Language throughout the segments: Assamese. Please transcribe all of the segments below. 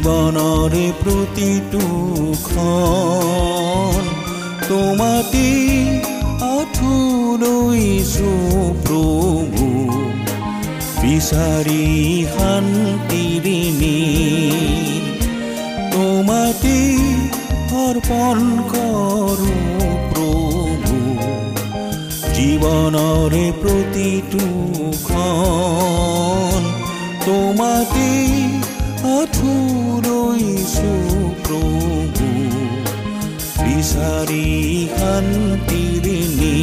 জীৱনৰে প্ৰতিটো খন তোমাটি আঁঠুলৈছো প্ৰভু বিচাৰি শান্তিৰিণী তোমাটি অৰ্পণ কৰো প্ৰভু জীৱনৰে প্ৰতিটো খন তোমাতে আঁঠুলৈছো প্ৰভু বিচাৰি শান্তিৰে নি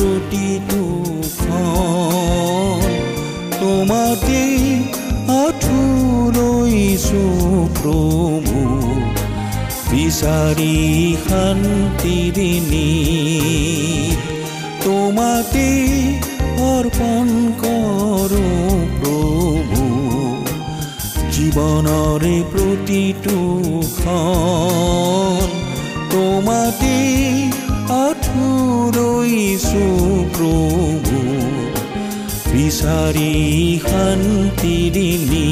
প্ৰতিটো খন তোমাতে আঁঠুলৈছো প্ৰভু বিচাৰি শান্তিৰিণী তোমাতে অৰ্পণ কৰোঁ প্ৰভু। জীৱনৰে প্ৰতিটো খন প্ৰভু বিচাৰি শান্তিৰিণী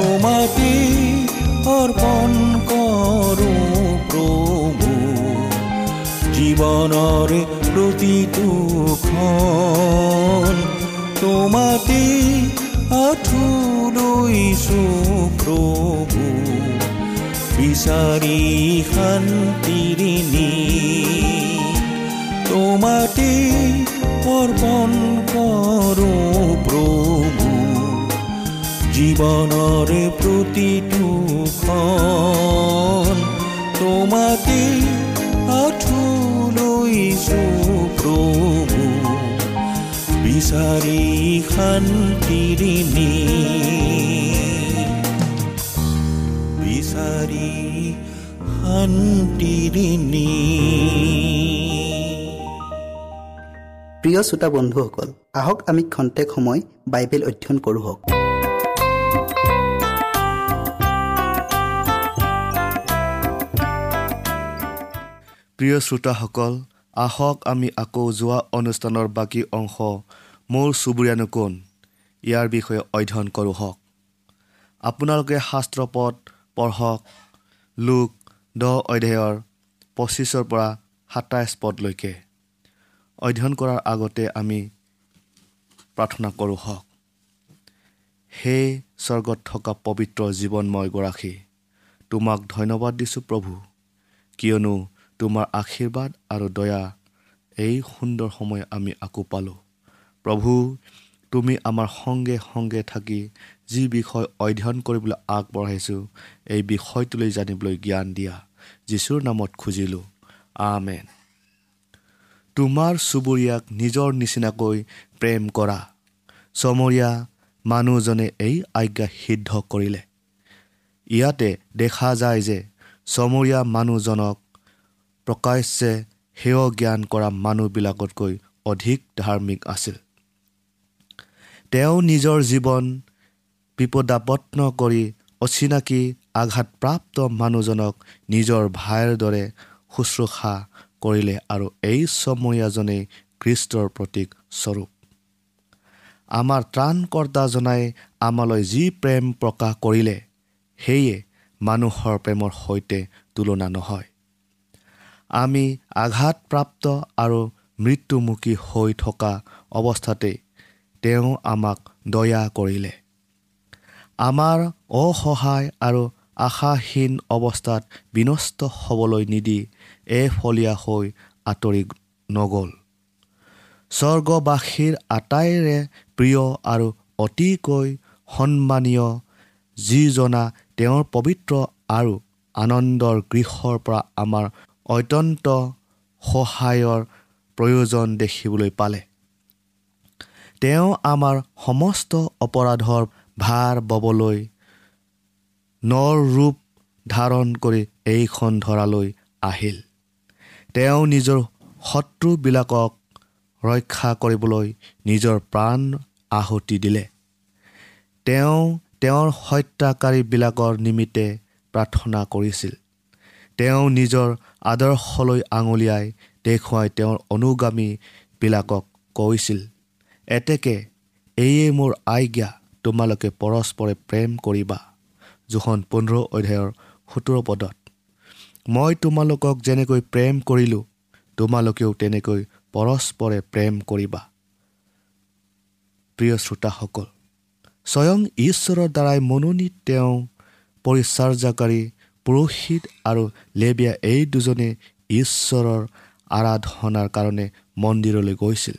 তোমাতে অৰ্পণ কৰো প্ৰভু জীৱনৰ প্ৰতিটো তোমাতে আঁঠু লৈছো প্ৰভু বিচাৰি শান্তিৰে নি তোমাতে অৰ্পণ কৰো জীৱনৰ প্ৰতিটো খন তোমাতে আঁঠু লৈছো প্ৰভু বিচাৰি শান্তিৰে নি বিচাৰি শান্তিৰে নি প্ৰিয় শ্ৰোতা বন্ধুসকল আহক আমি খন্তেক সময় বাইবেল অধ্যয়ন কৰোঁ হওক। প্ৰিয় শ্ৰোতাসকল আহক আমি আকৌ যোৱা অনুষ্ঠানৰ বাকী অংশ মোৰ চুবুৰীয়ানো কোন? ইয়াৰ বিষয়ে অধ্যয়ন কৰোঁ হওক। আপোনালোকে শাস্ত্ৰ পদ পঢ়ক। লোক দহ অধ্যায়ৰ পঁচিছৰ পৰা সাতাইছ পদলৈকে। অধ্যয়ন কৰাৰ আগতে আমি প্ৰাৰ্থনা কৰোঁ হওক। সেই স্বৰ্গত থকা পবিত্ৰ জীৱনময় গৰাকী তোমাক ধন্যবাদ দিছোঁ প্ৰভু। কিয়নো তোমাৰ আশীৰ্বাদ আৰু দয়া এই সুন্দৰ সময় আমি আকৌ পালোঁ। প্ৰভু তুমি আমাৰ সংগে সংগে থাকি যি বিষয় অধ্যয়ন কৰিবলৈ আগবঢ়াইছোঁ এই বিষয়টোলৈ জানিবলৈ জ্ঞান দিয়া যীশুৰ নামত খুজিলোঁ। আমেন। তোমাৰ চুবুৰীয়াক নিজৰ নিচিনাকৈ প্ৰেম কৰা। চমৰীয়া মানুহজনে এই আজ্ঞা সিদ্ধ কৰিলে। ইয়াতে দেখা যায় যে চমৰীয়া মানুহজনক প্ৰকাশ্যে সেয় জ্ঞান কৰা মানুহবিলাকতকৈ অধিক ধাৰ্মিক আছিল। তেওঁ নিজৰ জীৱন বিপদাপন্ন কৰি অচিনাকি আঘাতপ্ৰাপ্ত মানুহজনক নিজৰ ভাইৰ দৰে শুশ্ৰূষা কৰিলে আৰু এই চমৰীয়াজনেই কৃষ্টৰ প্ৰতীক স্বৰূপ। আমাৰ ত্ৰাণকৰ্তাজনাই আমালৈ যি প্ৰেম প্ৰকাশ কৰিলে সেয়ে মানুহৰ প্ৰেমৰ সৈতে তুলনা নহয়। আমি আঘাতপ্ৰাপ্ত আৰু মৃত্যুমুখী হৈ থকা অৱস্থাতেই তেওঁ আমাক দয়া কৰিলে। আমাৰ অসহায় আৰু আশাহীন অৱস্থাত বিনষ্ট হ'বলৈ নিদি এফলীয়া হৈ আঁতৰি নগ'ল। স্বৰ্গবাসীৰ আটাইৰে প্ৰিয় আৰু অতিকৈ সন্মানীয় যিজনা তেওঁৰ পবিত্ৰ আৰু আনন্দৰ গৃহৰ পৰা আমাৰ অত্যন্ত সহায়ৰ প্ৰয়োজন দেখিবলৈ পালে। তেওঁ আমাৰ সমস্ত অপৰাধৰ ভাৰ ববলৈ নৰ ৰূপ ধাৰণ কৰি এইখন ধৰালৈ আহিল। তেওঁ নিজৰ শত্ৰুবিলাকক ৰক্ষা কৰিবলৈ নিজৰ প্ৰাণ আহুতি দিলে। তেওঁ তেওঁৰ হত্যাকাৰীবিলাকৰ নিমিত্তে প্ৰাৰ্থনা কৰিছিল। তেওঁ নিজৰ আদৰ্শলৈ আঙুলিয়াই দেখুৱাই তেওঁৰ অনুগামীবিলাকক কৈছিল এতেকে এয়ে মোৰ আজ্ঞা তোমালোকে পৰস্পৰে প্ৰেম কৰিবা। জোখন পোন্ধৰ অধ্যায়ৰ সোতৰ পদত মই তোমালোকক যেনেকৈ প্ৰেম কৰিলোঁ তোমালোকেও তেনেকৈ পৰস্পৰে প্ৰেম কৰিবা। প্ৰিয় শ্ৰোতাসকল স্বয়ং ঈশ্বৰৰ দ্বাৰাই মনোনীত তেওঁ পৰিচৰ্যাকাৰী পুৰোহিত আৰু লেবিয়া এই দুজনে ঈশ্বৰৰ আৰাধনাৰ কাৰণে মন্দিৰলৈ গৈছিল।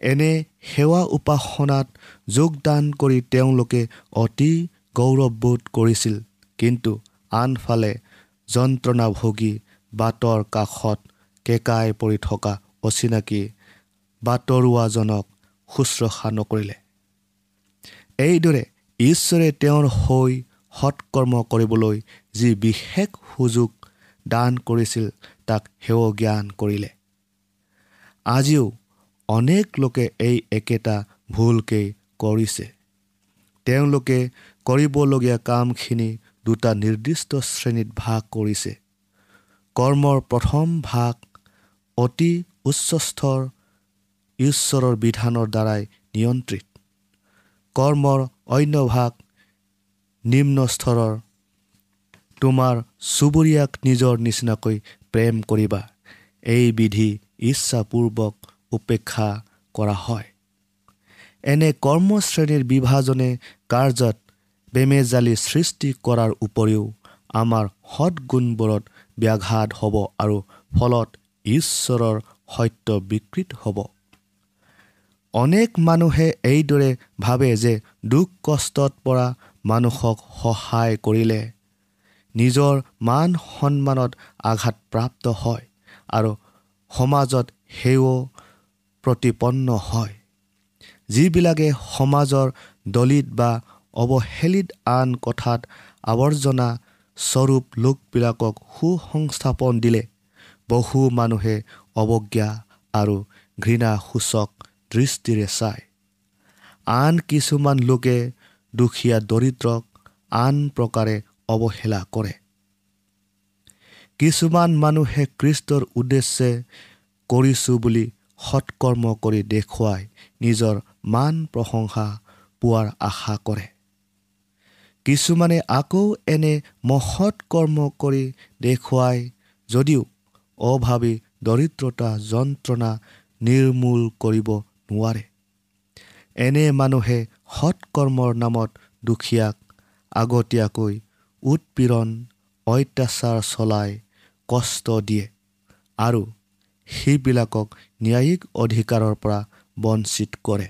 এনে সেৱা উপাসনাত যোগদান কৰি তেওঁলোকে অতি গৌৰৱবোধ কৰিছিল কিন্তু আনফালে যন্ত্ৰণা ভোগী বাটৰ কাষত কেকাই পৰি থকা অচিনাকি বাটৰুৱাজনক শুশ্ৰূষা নকৰিলে। এইদৰে ঈশ্বৰে তেওঁৰ হৈ সৎকৰ্ম কৰিবলৈ যি বিশেষ সুযোগ দান কৰিছিল তাক সেৱ জ্ঞান কৰিলে। আজিও অনেক লোকে এই একেটা ভুলকেই কৰিছে। তেওঁলোকে কৰিবলগীয়া কামখিনি দুটা নিৰ্দিষ্ট শ্ৰেণীত ভাগ কৰিছে। কৰ্মৰ প্ৰথম ভাগ অতি উচ্চস্থৰ ঈশ্বৰৰ বিধানৰ দ্বাৰাই নিয়ন্ত্ৰিত। কৰ্মৰ অন্য ভাগ নিম্ন স্তৰৰ তোমাৰ চুবুৰীয়াক নিজৰ নিচিনাকৈ প্ৰেম কৰিবা। এই বিধি ইচ্ছাপূৰ্বক উপেক্ষা কৰা হয়। এনে কৰ্মশ্ৰেণীৰ বিভাজনে কাৰ্যত বেমেজালি সৃষ্টি কৰাৰ উপৰিও আমাৰ সৎগুণবোৰত ব্যাঘাত হ'ব আৰু ফলত ঈশ্বৰৰ সত্য বিকৃত হ'ব। অনেক মানুহে এইদৰে ভাবে যে দুখ কষ্টত পৰা মানুহক সহায় কৰিলে। নিজৰ মান সন্মানত আঘাতপ্ৰাপ্ত হয় আৰু সমাজত সেও প্ৰতিপন্ন হয়। যিবিলাকে সমাজৰ দলিত বা অৱহেলিত আন কথাত আৱৰ্জনা স্বৰূপ লোকবিলাকক সুসংস্থাপন দিলে বহু মানুহে অৱজ্ঞা আৰু ঘৃণাসূচক দৃষ্টিৰে চায়। আন কিছুমান লোকে দুখীয়া দৰিদ্ৰক আন প্ৰকাৰে অৱহেলা কৰে। কিছুমান মানুহে কৃষ্টৰ উদ্দেশ্যে কৰিছোঁ বুলি সৎকৰ্ম কৰি দেখুৱাই নিজৰ মান প্ৰশংসা পোৱাৰ আশা কৰে। কিছুমানে আকৌ এনে মহৎ কৰ্ম কৰি দেখুৱাই যদিও অভাৱী দৰিদ্ৰতা যন্ত্ৰণা নিৰ্মূল কৰিব নোৱাৰে। এনে মানুহে সৎকৰ্মৰ নামত দুখীয়াক আগতীয়াকৈ উৎপীড়ন অত্যাচাৰ চলাই কষ্ট দিয়ে আৰু সেইবিলাকক ন্যায়িক অধিকাৰৰ পৰা বঞ্চিত কৰে।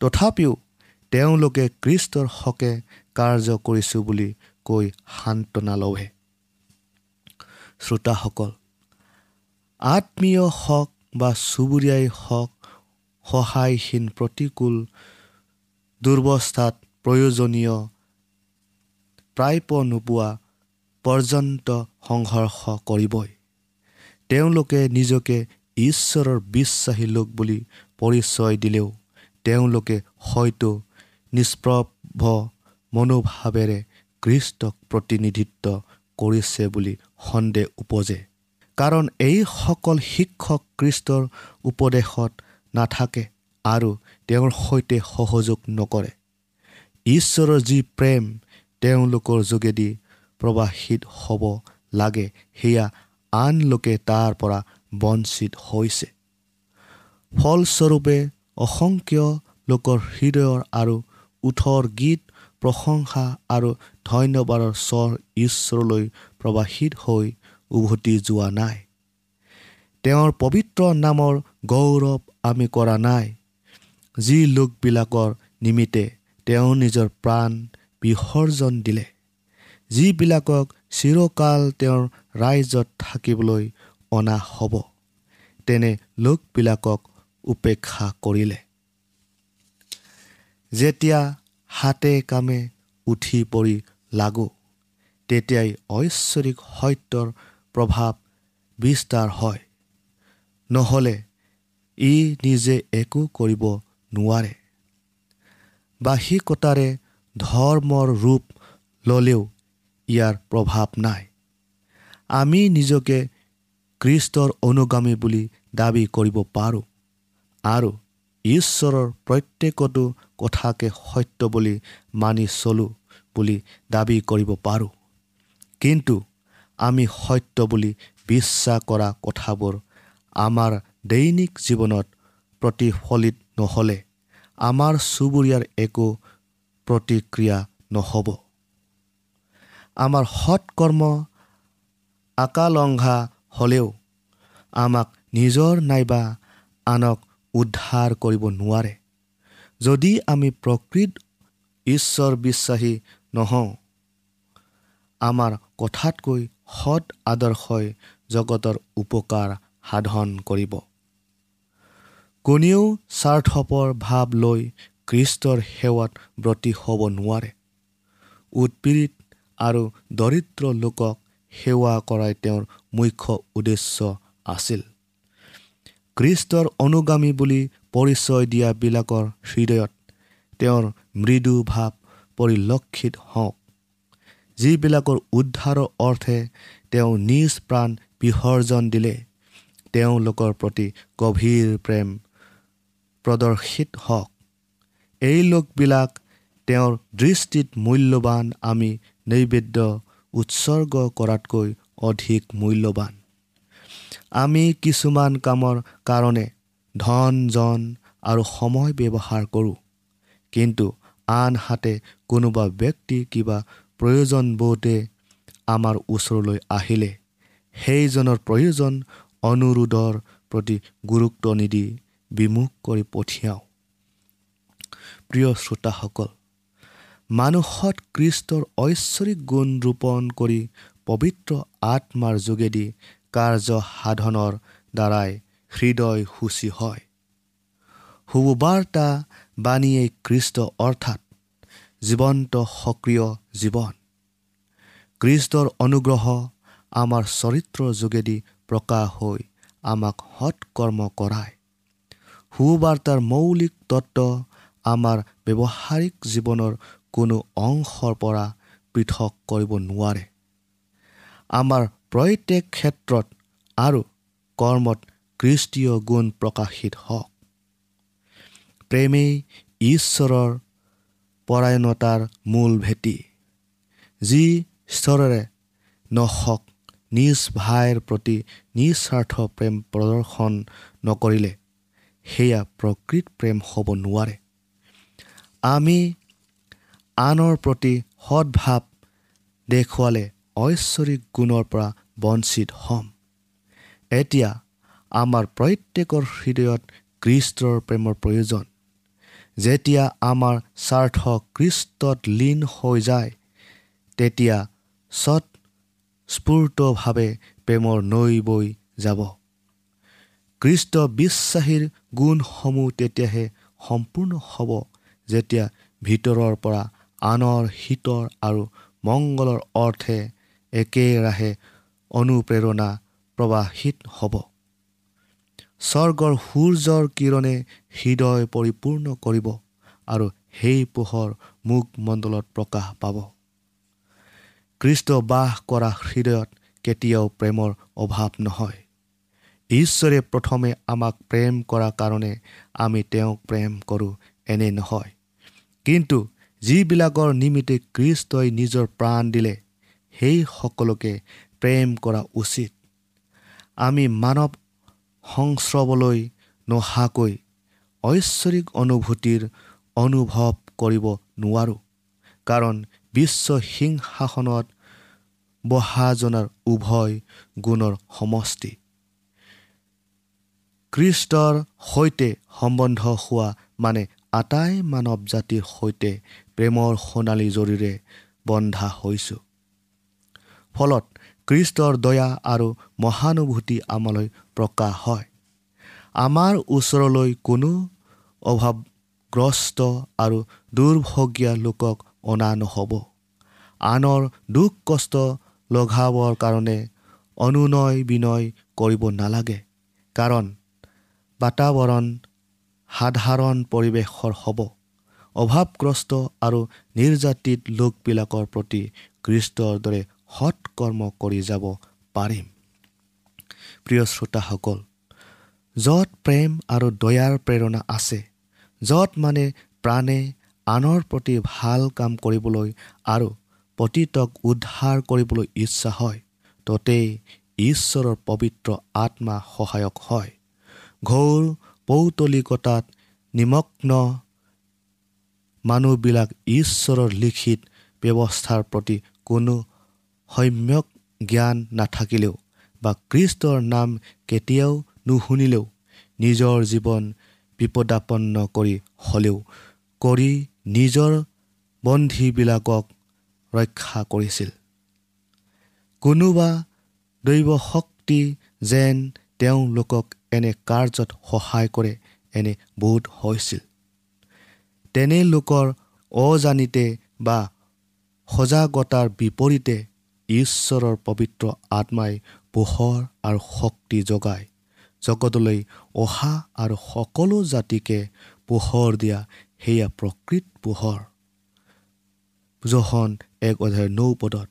তথাপিও তেওঁলোকে কৃষ্টৰ হকে কাৰ্য কৰিছোঁ বুলি কৈ সান্তনা লভে শ্ৰোতাসকল আত্মীয় হওক বা চুবুৰীয়াই হওক সহায়হীন প্ৰতিকূল দুৰ্বস্থাত প্ৰয়োজনীয় প্ৰাপ্য নোপোৱা পৰ্যন্ত সংঘৰ্ষ কৰিবই। তেওঁলোকে নিজকে ঈশ্বৰৰ বিশ্বাসী লোক বুলি পৰিচয় দিলেও তেওঁলোকে হয়তো নিষ্প্ৰভ মনোভাৱেৰে কৃষ্টক প্ৰতিনিধিত্ব কৰিছে বুলি সন্দেহ উপজে। কাৰণ এইসকল শিক্ষক কৃষ্টৰ উপদেশত নাথাকে আৰু তেওঁৰ সৈতে সহযোগ নকৰে। ঈশ্বৰৰ যি প্ৰেম তেওঁলোকৰ যোগেদি প্ৰৱাহিত হ'ব লাগে সেয়া আন লোকে তাৰ পৰা বঞ্চিত হৈছে। ফলস্বৰূপে অসংখ্য লোকৰ হৃদয়ৰ আৰু ওঠৰ গীত প্ৰশংসা আৰু ধন্যবাদৰ স্বৰ ঈশ্বৰলৈ প্ৰৱাহিত হৈ উভতি যোৱা নাই। তেওঁৰ পবিত্ৰ নামৰ গৌৰৱ আমি কৰা নাই। যি লোকবিলাকৰ নিমিত্তে তেওঁ নিজৰ প্ৰাণ বিসৰ্জন দিলে। যিবিলাকক চিৰকাল তেওঁৰ ৰাইজত থাকিবলৈ অনা হ'ব তেনে লোকবিলাকক উপেক্ষা কৰিলে। যেতিয়া হাতে কামে উঠি পৰি লাগো তেতিয়াই ঐশ্বৰিক সত্যৰ প্ৰভাৱ বিস্তাৰ হয়। নহ'লে ই নিজে একো কৰিব নোৱাৰে। বাহিকতাৰে ধৰ্মৰ ৰূপ ল'লেও ইয়াৰ প্ৰভাৱ নাই। আমি নিজকে কৃষ্টৰ অনুগামী বুলি দাবী কৰিব পাৰোঁ আৰু ঈশ্বৰৰ প্ৰত্যেকটো কথাকে সত্য বুলি মানি চলোঁ বুলি দাবী কৰিব পাৰোঁ। কিন্তু আমি সত্য বুলি বিশ্বাস কৰা কথাবোৰ আমাৰ দৈনিক জীৱনত প্ৰতিফলিত নহ'লে আমাৰ চুবুৰীয়াৰ একো প্ৰতিক্ৰিয়া নহ'ব। আমাৰ সৎকৰ্ম আকালংঘা হ'লেও আমাক নিজৰ নাইবা আনক উদ্ধাৰ কৰিব নোৱাৰে। যদি আমি প্ৰকৃত ঈশ্বৰ বিশ্বাসী নহওঁ আমাৰ কথাতকৈ সৎ আদৰ্শই জগতৰ উপকাৰ সাধন কৰিব। কোনেও স্বাৰ্থপৰ ভাৱ লৈ কৃষ্টৰ সেৱাত ব্ৰতী হ'ব নোৱাৰে। উৎপীড়িত আৰু দৰিদ্ৰ লোকক সেৱা কৰাই তেওঁৰ মুখ্য উদ্দেশ্য আছিল। কৃষ্টৰ অনুগামী বুলি পৰিচয় দিয়াবিলাকৰ হৃদয়ত তেওঁৰ মৃদু ভাৱ পৰিলক্ষিত হওক। যিবিলাকৰ উদ্ধাৰৰ অৰ্থে তেওঁ নিজ প্ৰাণ বিসৰ্জন দিলে তেওঁলোকৰ প্ৰতি গভীৰ প্ৰেম প্ৰদৰ্শিত হওক। এই লোকবিলাক তেওঁৰ দৃষ্টিত মূল্যৱান আমি নৈবেদ্য উৎসৰ্গ কৰাতকৈ অধিক মূল্যৱান আমি কিছুমান কামৰ কাৰণে ধন জন আৰু সময় ব্যৱহাৰ কৰোঁ। কিন্তু আনহাতে কোনোবা ব্যক্তি কিবা প্ৰয়োজনবোধে আমাৰ ওচৰলৈ আহিলে সেইজনৰ প্ৰয়োজন অনুৰোধৰ প্ৰতি গুৰুত্ব নিদি বিমুখ কৰি পঠিয়াওঁ। প্ৰিয় শ্ৰোতাসকল মানুহত কৃষ্টৰ ঐশ্বৰিক গুণ ৰোপণ কৰি পবিত্ৰ আত্মাৰ যোগেদি কাৰ্য সাধনৰ দ্বাৰাই হৃদয় সূচী হয়। শুভবাৰ্তা বাণীয়ে কৃষ্ট অৰ্থাৎ জীৱন্ত সক্ৰিয় জীৱন। কৃষ্টৰ অনুগ্ৰহ আমাৰ চৰিত্ৰৰ যোগেদি প্ৰকাশ হৈ আমাক সৎকৰ্ম কৰায়। সুবাৰ্তাৰ মৌলিক তত্ত্ব আমাৰ ব্যৱহাৰিক জীৱনৰ কোনো অংশৰ পৰা পৃথক কৰিব নোৱাৰে। আমাৰ প্ৰত্যেক ক্ষেত্ৰত আৰু কৰ্মত কৃষ্টীয় গুণ প্ৰকাশিত হওক। প্ৰেমেই ঈশ্বৰৰ পৰায়ণতাৰ মূল ভেটি যি স্তৰেৰে নহওক নিজ ভাইৰ প্ৰতি নিস্বাৰ্থ প্ৰেম প্ৰদৰ্শন নকৰিলে সেয়া প্ৰকৃত প্ৰেম হ'ব নোৱাৰে। আমি আনৰ প্ৰতি সদভাৱ দেখুৱালে ঐশ্বৰিক গুণৰ পৰা বঞ্চিত হ'ম। এতিয়া আমাৰ প্ৰত্যেকৰ হৃদয়ত কৃষ্টৰ প্ৰেমৰ প্ৰয়োজন। যেতিয়া আমাৰ স্বাৰ্থ কৃষ্টত লীন হৈ যায় তেতিয়া সৎ স্ফূৰ্তভাৱে প্ৰেমৰ নৈ বৈ যাব। কৃষ্ট বিশ্বাসীৰ গুণসমূহ তেতিয়াহে সম্পূৰ্ণ হ'ব যেতিয়া ভিতৰৰ পৰা আনৰ হিতৰ আৰু মংগলৰ অৰ্থে একেৰাহে অনুপ্ৰেৰণা প্ৰৱাহিত হ'ব। স্বৰ্গৰ সূৰ্যৰ কিৰণে হৃদয় পৰিপূৰ্ণ কৰিব আৰু সেই পোহৰ মুখমণ্ডলত প্ৰকাশ পাব। কৃষ্ট বাস কৰা হৃদয়ত কেতিয়াও প্ৰেমৰ অভাৱ নহয়। ঈশ্বৰে প্ৰথমে আমাক প্ৰেম কৰাৰ কাৰণে আমি তেওঁক প্ৰেম কৰোঁ এনে নহয়। কিন্তু যিবিলাকৰ নিমিত্তে কৃষ্টই নিজৰ প্ৰাণ দিলে সেই সকলোকে প্ৰেম কৰা উচিত। আমি মানৱ সংস্ৰৱলৈ নহাকৈ ঐশ্বৰিক অনুভূতিৰ অনুভৱ কৰিব নোৱাৰোঁ কাৰণ বিশ্ব সিংহাসনত বহাজনাৰ উভয় গুণৰ সমষ্টি। কৃষ্টৰ সৈতে সম্বন্ধ হোৱা মানে আটাই মানৱ জাতিৰ সৈতে প্ৰেমৰ সোণালী জৰিৰে বন্ধা হৈছোঁ। ফলত কৃষ্টৰ দয়া আৰু মহানুভূতি আমালৈ প্ৰকাশ হয়। আমাৰ ওচৰলৈ কোনো অভাৱগ্ৰস্ত আৰু দুৰ্ভগীয়া লোকক অনা নহ'ব। আনৰ দুখ কষ্ট লঘাবৰ কাৰণে অনুনয় বিনয় কৰিব নালাগে। কাৰণ বাতাৱৰণ সাধাৰণ পৰিৱেশৰ হ'ব। অভাৱগ্ৰস্ত আৰু নিৰ্যাতিত লোকবিলাকৰ প্ৰতি কৃষ্টৰ দৰে সৎকৰ্ম কৰি যাব পাৰিম। প্ৰিয় শ্ৰোতাসকল য'ত প্ৰেম আৰু দয়াৰ প্ৰেৰণা আছে য'ত মানে প্ৰাণে আনৰ প্ৰতি ভাল কাম কৰিবলৈ আৰু পতিতক উদ্ধাৰ কৰিবলৈ ইচ্ছা হয় ততেই ঈশ্বৰৰ পবিত্ৰ আত্মা সহায়ক হয়। ঘৌৰ পৌতলিকতাত নিমগ্ন মানুহবিলাক ঈশ্বৰৰ লিখিত ব্যৱস্থাৰ প্ৰতি কোনো সম্যক জ্ঞান নাথাকিলেও বা কৃষ্টৰ নাম কেতিয়াও নুশুনিলেও নিজৰ জীৱন বিপদাপন্ন কৰি হ'লেও কৰি নিজৰ বন্ধীবিলাকক ৰক্ষা কৰিছিল। কোনোবা দৈৱ শক্তি যেন তেওঁলোকক এনে কাৰ্যত সহায় কৰে এনে বোধ হৈছিল। তেনে লোকৰ অজানিতে বা সজাগতাৰ বিপৰীতে ঈশ্বৰৰ পবিত্ৰ আত্মাই পোহৰ আৰু শক্তি যোগায়। জগতলৈ অহা আৰু সকলো জাতিকে পোহৰ দিয়া সেয়া প্ৰকৃত পোহৰ। জহন এক অধ্যায় নৌ পদত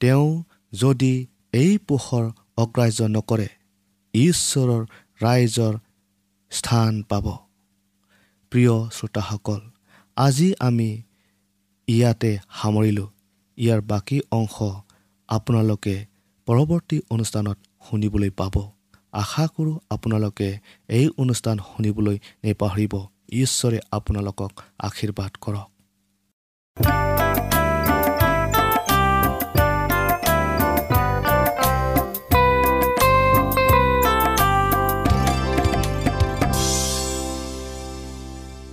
তেওঁ যদি এই পোহৰ অগ্ৰাহ্য নকৰে ঈশ্বৰৰ ৰাইজৰ স্থান পাব। প্ৰিয় শ্ৰোতাসকল আজি আমি ইয়াতে সামৰিলোঁ। ইয়াৰ বাকী অংশ আপোনালোকে পৰৱৰ্তী অনুষ্ঠানত শুনিবলৈ পাব। আশা কৰোঁ আপোনালোকে এই অনুষ্ঠান শুনিবলৈ নেপাহৰিব। ঈশ্বৰে আপোনালোকক আশীৰ্বাদ কৰক।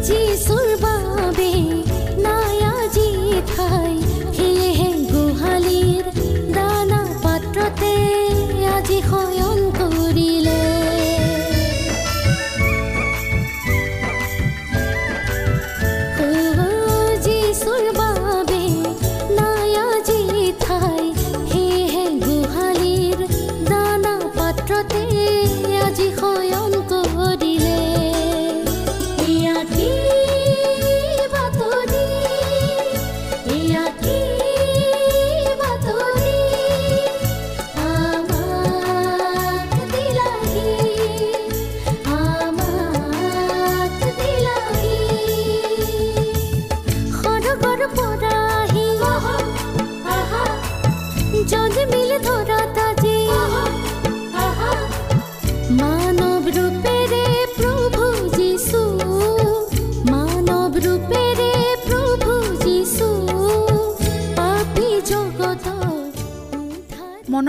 ти 吧